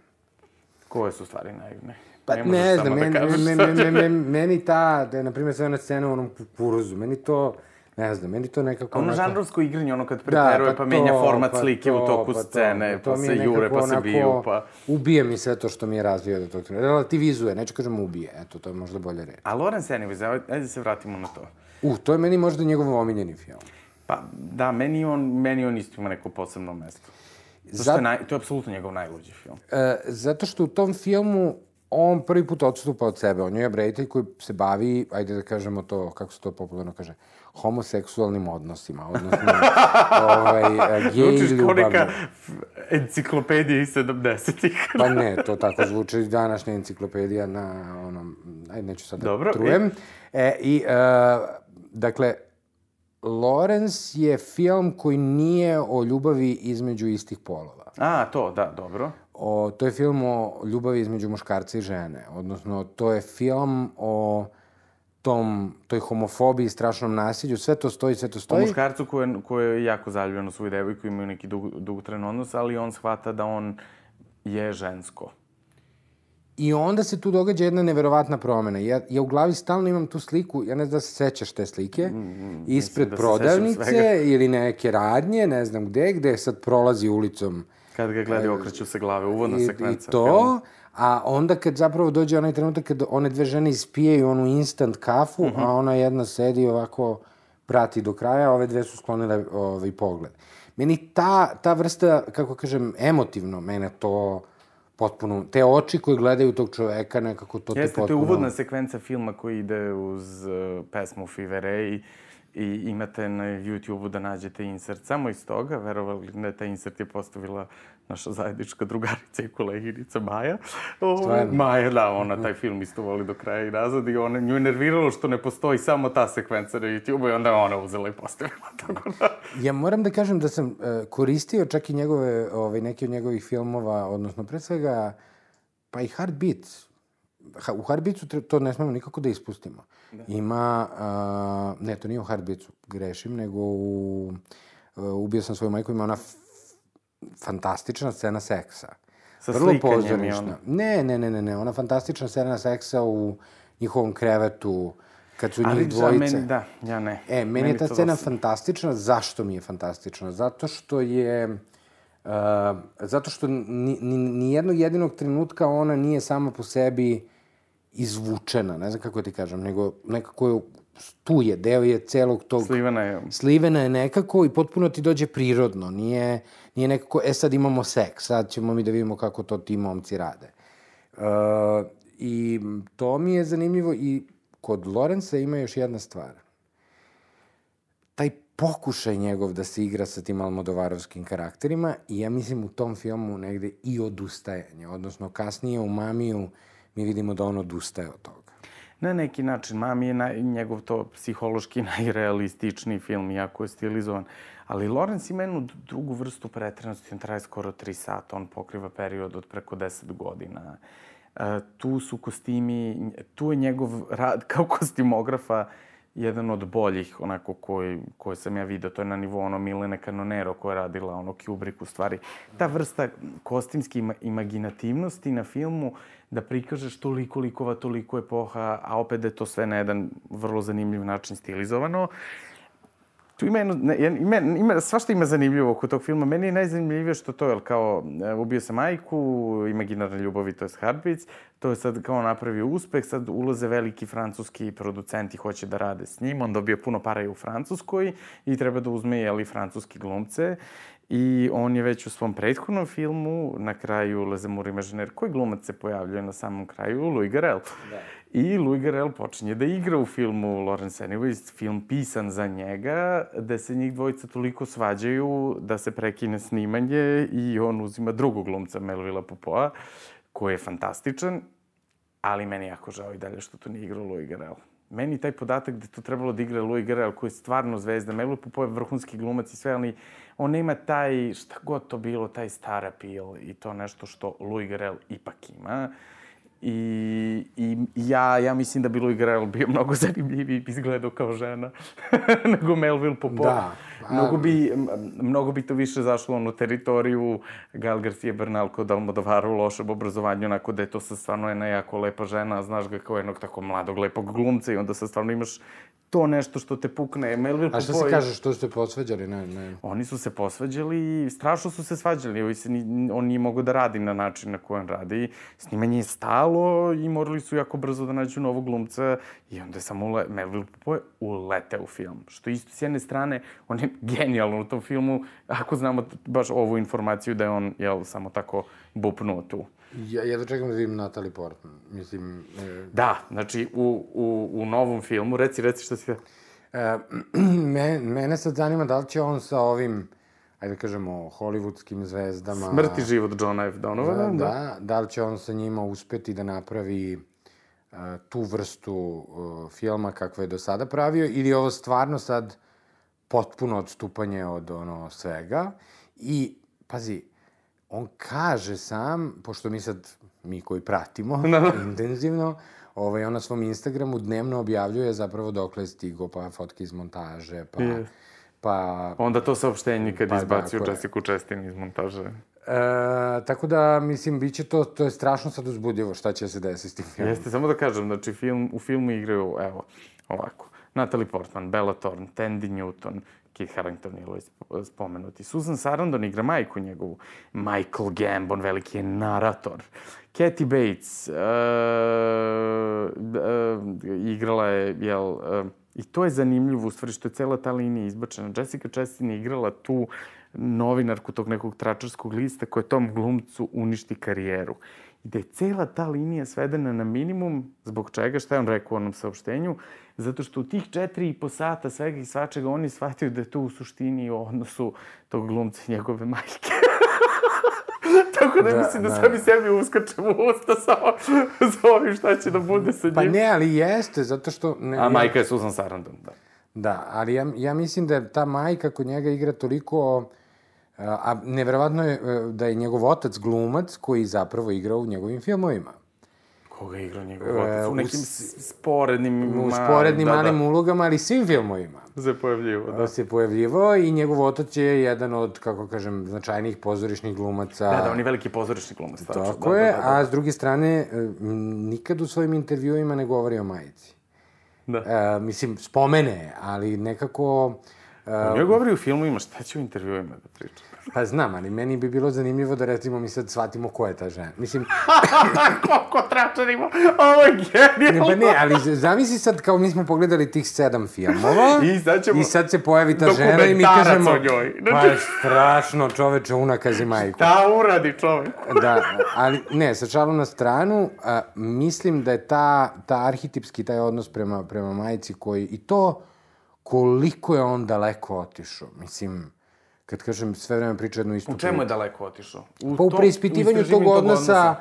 Koje su stvari naivne? Pa Ne ne, znam, da meni, kažeš me, šta me, ti- me, me, meni ta, da je, na primjer, sve ona scena u onom kukuruzu, meni to, ne znam, meni to nekako... Ono onako- žanrovsko igranje, ono kad preteruje, pa, menja to, format pa slike to, u toku pa to, scene, to pa mi se je jure, pa se biju, pa... Ubije mi sve to što mi je razvio do tog trenutka. Relativizuje, neću kažem ubije, eto, to je možda bolje reći. A Lawrence Anyways, ajde da se vratimo na to. Uh, to je meni možda njegov omiljeni film. Pa, da, meni on, meni on isto ima neko posebno mesto. Zato što je, naj, to je apsolutno njegov najluđi film. E, zato što u tom filmu on prvi put odstupa od sebe. On je reditelj koji se bavi, ajde da kažemo to, kako se to popularno kaže, homoseksualnim odnosima, odnosno ovaj, gej Učiš kao ljubavlju. neka f- enciklopedija iz 70-ih. Pa ne, to tako zvuči današnja enciklopedija na onom, ajde neću sad da Dobro, trujem. E, i, e, dakle, Lawrence je film koji nije o ljubavi između istih polova. A, to, da, dobro. O, to je film o ljubavi između muškarca i žene. Odnosno, to je film o tom, toj homofobiji, strašnom nasilju. Sve to stoji, sve to O stoji. muškarcu koji je, koji je jako zaljubljen u svoju devojku, imaju neki dug, dugotren odnos, ali on shvata da on je žensko. I onda se tu događa jedna neverovatna promena. Ja, ja u glavi stalno imam tu sliku, ja ne znam da se sećaš te slike, ispred Mm, da se sećam prodavnice ili neke radnje, ne znam gde, gde sad prolazi ulicom Kad ga gleda, okreću se glave, uvodna i, i sekvenca to, filma. a onda kad zapravo dođe onaj trenutak kad one dve žene ispijaju onu instant kafu, Mhm. a ona jedna sedi ovako prati do kraja, a ove dve su sklonile ovaj pogled. Meni ta, ta vrsta, kako kažem, emotivno, mene to potpuno, te oči koje gledaju tog čoveka, nekako to te Jeste, to potpuno... je uvodna sekvenca filma koji ide uz uh, pesmu Fivere i, i imate na YouTube-u da nađete insert samo iz toga, verovali ne, taj insert je postavila naša zajednička drugarica i koleginica Maja. O, Stvarno? Maja, da, ona taj film isto voli do kraja i nazad i ona, nju je nerviralo što ne postoji samo ta sekvenca na YouTube-u i onda ona uzela i postavila. Tako da... Ja moram da kažem da sam uh, koristio čak i njegove, ovaj, neke od njegovih filmova, odnosno pre svega, pa i Heartbeat. U tre- to ne smemo nikako da ispustimo. Da. Ima, uh, ne, to nije u Heartbeatsu, grešim, nego u uh, Ubio sam svoju majku, ima ona fantastična scena seksa. Sa Vrlo pozorišna. ono. Ne, ne, ne, ne, ne, ona fantastična scena seksa u njihovom krevetu, kad su Ali njih dvojice. meni, da, ja ne. E, meni, je ta scena dosta- fantastična. Zašto mi je fantastična? Zato što je... Uh, zato što ni, ni, ni jednog jedinog trenutka ona nije sama po sebi izvučena, ne znam kako ti kažem, nego nekako je, tu je, deo je celog tog... Slivana je Slivena je nekako i potpuno ti dođe prirodno. Nije, nije nekako, e sad imamo seks, sad ćemo mi da vidimo kako to ti momci rade. Uh, I to mi je zanimljivo i kod Lorenza ima još jedna stvar. Taj pokušaj njegov da se igra sa tim almodovarovskim karakterima i ja mislim u tom filmu negde i odustajanje. Odnosno kasnije u Mamiju mi vidimo da on odustaje od toga. Na neki način, Mami je naj, njegov to psihološki najrealističniji film, iako je stilizovan. Ali Lorenz ima jednu drugu vrstu pretrenosti, on traje skoro tri sata, on pokriva period od preko 10 godina. E, tu su kostimi, tu je njegov rad kao kostimografa jedan od boljih, onako, koji, koje sam ja vidio. To je na nivou ono Milene Canonero koja je radila ono Kubrick u stvari. Ta vrsta kostimske ima, imaginativnosti na filmu da prikažeš toliko likova, toliko epoha, a opet da je to sve na jedan vrlo zanimljiv način stilizovano. Tu ima jedno, ima, ima, svašta ima zanimljivo oko tog filma. Meni je najzanimljivije što to je, kao, e, ubio se majku, imaginarna ljubav i to je Heartbeats, to je sad kao napravio uspeh, sad ulaze veliki francuski producenti, hoće da rade s njim, on dobio puno para i u Francuskoj i treba da uzme, jeli, francuski glumce I on je već u svom prethodnom filmu, na kraju Lezemur Imažiner, koji glumac se pojavljuje na samom kraju? Louis Garrel. Da. I Louis Garrel počinje da igra u filmu Lawrence Anyways, film pisan za njega, da se njih dvojica toliko svađaju da se prekine snimanje i on uzima drugog glumca Melvila Popoa, koji je fantastičan, ali meni jako žao i dalje što tu nije igrao Louis Garrel meni taj podatak da to trebalo da igra Louis Garrel, koji je stvarno zvezda, Melo Popo je vrhunski glumac i sve, ali on nema taj, šta god to bilo, taj star appeal i to nešto što Louis Garrel ipak ima. I, i ja, ja mislim da bi Louis Garrel bio mnogo zanimljiviji izgledao kao žena nego Melville Popo. Da. A... Mnogo, bi, mnogo bi to više zašlo na teritoriju Gal Garcia Bernal kod Almodovara u lošem obrazovanju, onako da je to sa stvarno jedna jako lepa žena, znaš ga kao jednog tako mladog, lepog glumca i onda sa stvarno imaš to nešto što te pukne. Melville A šta se kaže, što su se posvađali? Ne, ne. Oni su se posvađali i strašno su se svađali. Ovi se ni, on nije mogo da radi na način na koji on radi. Snimanje je stalo i morali su jako brzo da nađu novog glumca i onda je samo ule, Melville Popoe ulete u film. Što isto s jedne strane, on je genijalno u tom filmu, ako znamo baš ovu informaciju da je on, jel, samo tako bupnuo tu. Ja jedva čekam da vidim Natalie Portman. Mislim... E... Da, znači u, u, u novom filmu, reci, reci šta si... E, me, mene sad zanima da li će on sa ovim, ajde da kažemo, hollywoodskim zvezdama... Smrt i život Johna F. Donovana, da, da. Da, da li će on sa njima uspeti da napravi uh, tu vrstu uh, filma kakve je do sada pravio, ili ovo stvarno sad potpuno odstupanje od ono svega. I, pazi, on kaže sam, pošto mi sad, mi koji pratimo no. Da. intenzivno, ovaj, on na svom Instagramu dnevno objavljuje zapravo dokle je stigo, pa fotke iz montaže, pa... Yes. Pa... Onda to saopštenje kad pa, izbacio Jessica Chastain iz montaže. E, tako da, mislim, bit će to, to je strašno sad uzbudljivo šta će se desiti s tim filmom. Jeste, samo da kažem, znači, film, u filmu igraju, evo, ovako, Natalie Portman, Bella Thorne, Tandy Newton, Kit Harington ili spomenuti. Susan Sarandon igra majku njegovu. Michael Gambon, veliki je narator. Kathy Bates uh, uh, igrala je, jel, uh, i to je zanimljivo, u stvari, što je cela ta linija izbačena. Jessica Chastain je igrala tu novinarku tog nekog tračarskog lista koja tom glumcu uništi karijeru. I da je cela ta linija svedena na minimum, zbog čega, šta je on rekao u onom saopštenju, zato što u tih četiri i po sata svega i svačega oni shvataju da je to u suštini u odnosu tog glumca i njegove majke. Tako da, da mislim da, da sami sebi uskačem u usta sa, sa ovim šta će da bude sa pa njim. Pa ne, ali jeste, zato što... Ne, A majka je Susan Sarandon, da. Da, ali ja, ja mislim da ta majka kod njega igra toliko... A neverovatno je e, da je njegov otac glumac koji zapravo igra u njegovim filmovima. Koga je igrao njegov otac? U nekim sporednim... U sporednim da, malim da. ulogama, ali svim filmovima. Se pojavljivo, da. Se pojavljivo i njegov otac je jedan od, kako kažem, značajnijih pozorišnih glumaca. Da, da, on je veliki pozorišni glumac. Tako da, je, da, da, da. a s druge strane, e, nikad u svojim intervjuima ne govori o majici. Da. E, mislim, spomene, ali nekako... Uh, on je govori u filmu, šta će u intervjuima da priča? Pa znam, ali meni bi bilo zanimljivo da recimo mi sad shvatimo ko je ta žena. Mislim... Koliko tračarimo, ovo je genijalno. Ne, pa ne, ali zamisli sad kao mi smo pogledali tih sedam filmova i sad, ćemo... i sad se pojavi ta žena i mi kažemo... o njoj. Pa je strašno čoveče unakazi majku. Da uradi čovek. da, ali ne, sa čalom na stranu, a, mislim da je ta, ta arhetipski taj odnos prema, prema majici koji i to koliko je on daleko otišao. Mislim, kad kažem sve vreme priča jednu istu U čemu je daleko otišao? U pa u preispitivanju tog odnosa, odnosa,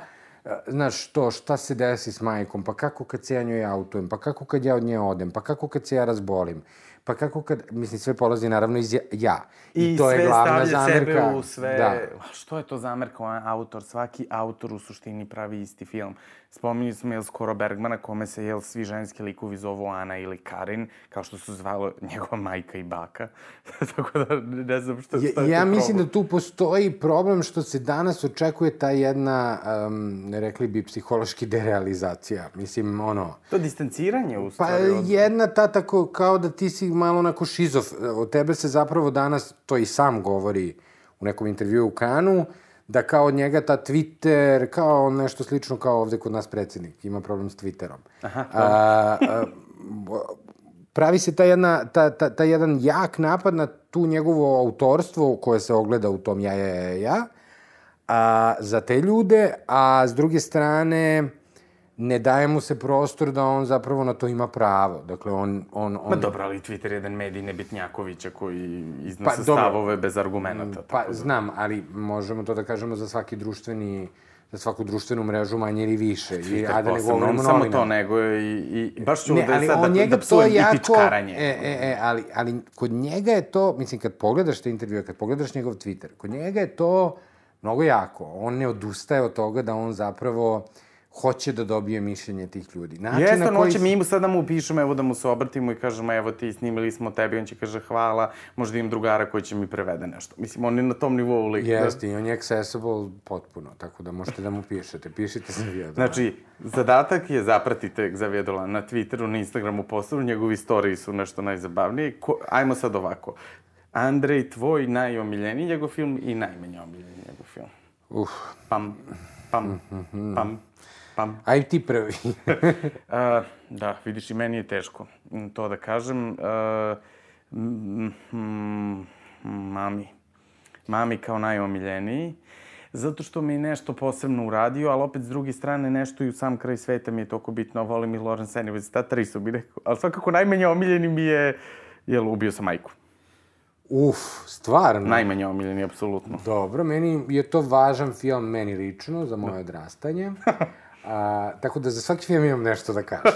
znaš, to, šta se desi s majkom, pa kako kad se ja njoj autujem, pa kako kad ja od nje odem, pa kako kad se ja razbolim, pa kako kad, mislim, sve polazi naravno iz ja. I, I to je glavna zamerka. I sve sebe u sve, da. što je to zamerka, on autor, svaki autor u suštini pravi isti film. Spominju smo, jel, skoro Bergmana, kome se, jel, svi ženski likovi zovu Ana ili Karin, kao što su zvalo njegova majka i baka. Tako da ne znam što, je Ja, ja mislim da tu postoji problem što se danas očekuje ta jedna, um, rekli bi, psihološki derealizacija. Mislim, ono... To distanciranje, u stvari. Pa, od... jedna ta tako, kao da ti si malo onako šizov. Od tebe se zapravo danas, to i sam govori u nekom intervju u Kanu, da kao od njega ta Twitter, kao nešto slično kao ovde kod nas predsednik, ima problem s Twitterom. Aha, a, a, pravi se ta, jedna, ta, ta, ta jedan jak napad na tu njegovo autorstvo koje se ogleda u tom ja, ja, ja, ja, a, za te ljude, a s druge strane ne daje mu se prostor da on zapravo na to ima pravo. Dakle, on... on, on... Ma dobro, ali Twitter je jedan medij nebitnjakovića koji iznose pa, stavove bez argumenta. Pa, da... znam, ali možemo to da kažemo za svaki društveni za svaku društvenu mrežu manje ili više. Twitter I, a da ne govorimo samo to, nego i, i baš ću ne, da sad da, da psujem jako, i pičkaranje. E, e, e, ali, ali kod njega je to, mislim, kad pogledaš te intervjue, kad pogledaš njegov Twitter, kod njega je to mnogo jako. On ne odustaje od toga da on zapravo hoće da dobije mišljenje tih ljudi. Način Jeste, on hoće, mi mu sad da mu pišemo, evo da mu se obratimo i kažemo, evo ti snimili smo tebi, on će kaže hvala, možda imam drugara koji će mi prevede nešto. Mislim, on je na tom nivou lik. Da- Jeste, da... i on je accessible potpuno, tako da možete da mu pišete. Pišite se Dolan. Znači, zadatak je zapratite Xavier Dolan na Twitteru, na Instagramu, postavu, njegovi storiji su nešto najzabavnije. Ko, ajmo sad ovako. Andrej, tvoj najomiljeniji njegov film i najmanje omiljeni njegov film. Uf. Pam, pam, pam. Pa... Aj ti prvi. uh, da, vidiš, i meni je teško to da kažem. Uh, mm, mami. Mami kao najomiljeniji. Zato što mi je nešto posebno uradio, ali opet s druge strane nešto i u sam kraj sveta mi je toliko bitno. Volim i Lorenz Anyways, ta tri su mi rekao. Ali svakako najmanje omiljeni mi je, jel, ubio sam majku. Uf, stvarno? Najmanje omiljeni, apsolutno. Dobro, meni je to važan film, meni lično, za moje odrastanje. A, tako da za svaki film imam nešto da kažem.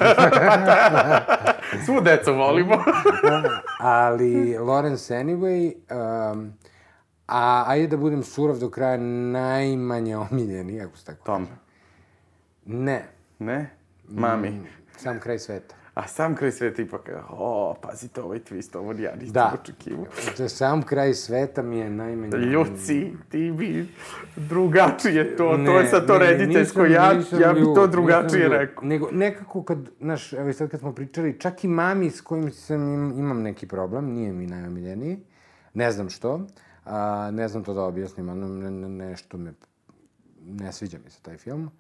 Svu decu volimo. Ali Lawrence Anyway, um, a ajde da budem surov do kraja, najmanje omiljeni, ako se tako Tom. Ne. Ne? Mami. Mm, sam kraj sveta. A sam kraj sveta ipak, o, pazite ovaj twist, ovo ja nisam da. očekivao. Da, sam kraj sveta mi je najmanje... Ljuci, ti bi drugačije to, ne, to je sad to ne, rediteljsko, ja, ja bi to drugačije rekao. Nego, nekako kad, znaš, evo i sad kad smo pričali, čak i mami s kojim sam im, imam neki problem, nije mi najomiljeniji, ne znam što, a, ne znam to da objasnim, ali ne, ne, nešto me, ne sviđa mi se taj film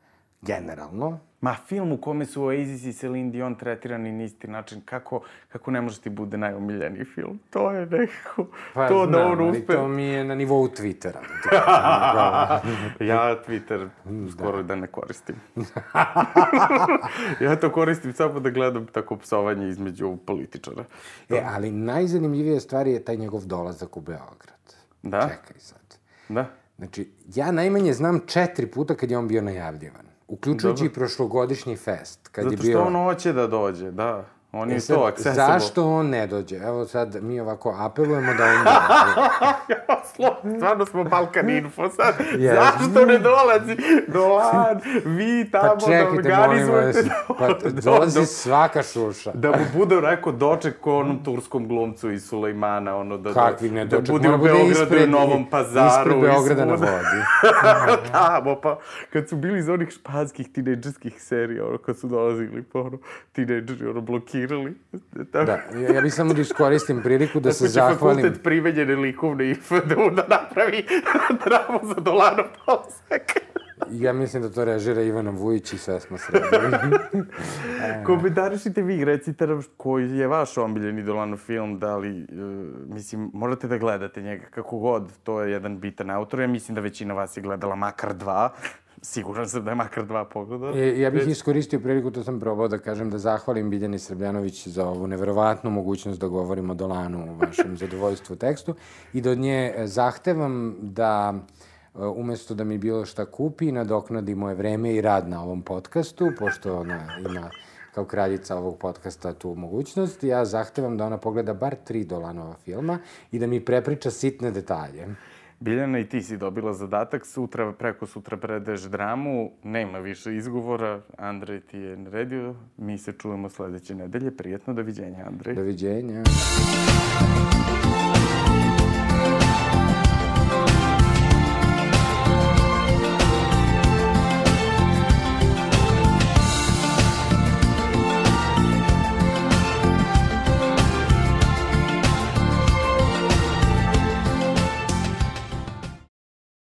generalno. Ma, film u kome su Oasis i Celine Dion tretirani na isti način, kako, kako ne može ti bude najomiljeniji film? To je nekako... Pa, to znam, da on uspe... to mi je na nivou Twittera. Da ja Twitter da. skoro da ne koristim. ja to koristim samo da gledam tako psovanje između političara. E, ali najzanimljivija stvar je taj njegov dolazak u Beograd. Da? Čekaj sad. Da? Znači, ja najmanje znam četiri puta kad je on bio najavljivan. Uključujući i prošlogodišnji fest. Kad Zato je bio... što on hoće da dođe, da. On je e sad, to accessible. Zašto on ne dođe? Evo sad mi ovako apelujemo da on dođe. stvarno smo Balkan Info sad. Yes. Zašto ne dolazi? Dolan, vi tamo pa čekajte, da organizujete. Pa dolazi do, svaka šuša. Da mu bude rekao doček ko onom turskom glumcu iz Sulejmana. Ono, da, Kakvi ne doček? Da bude u Beogradu ispred, i Novom pazaru. Ispred Beograda na vodi. tamo, pa kad su bili iz onih španskih tinejdžerskih serija, ono, kad su dolazili, pa ono, tinejdžeri, ono, blokirali blokirali. Tako. Da, ja, ja bih samo da iskoristim priliku da se zahvalim. Će fakultet primenjene likovne i FDU da napravi dramu za Dolanov polsek. Ja mislim da to režira Ivana Vujić i sve smo sredili. Komentarišite vi, recite nam koji je vaš omiljeni Dolanov film, da li, uh, mislim, morate da gledate njega kako god, to je jedan bitan autor. Ja mislim da većina vas je gledala makar dva, Siguran sam da je makar dva pogleda. E, ja bih iskoristio priliku, to sam probao da kažem, da zahvalim Biljani Srbljanović za ovu neverovatnu mogućnost da govorimo o Dolanu u vašem zadovoljstvu tekstu i da od nje e, zahtevam da e, umesto da mi bilo šta kupi, nadoknadi moje vreme i rad na ovom podcastu, pošto ona ima kao kraljica ovog podcasta tu mogućnost, ja zahtevam da ona pogleda bar tri Dolanova filma i da mi prepriča sitne detalje. Biljana, i ti si dobila zadatak, sutra, preko sutra predeš dramu, nema više izgovora, Andrej ti je naredio, mi se čujemo sledeće nedelje, prijetno, doviđenja Andrej. Doviđenja.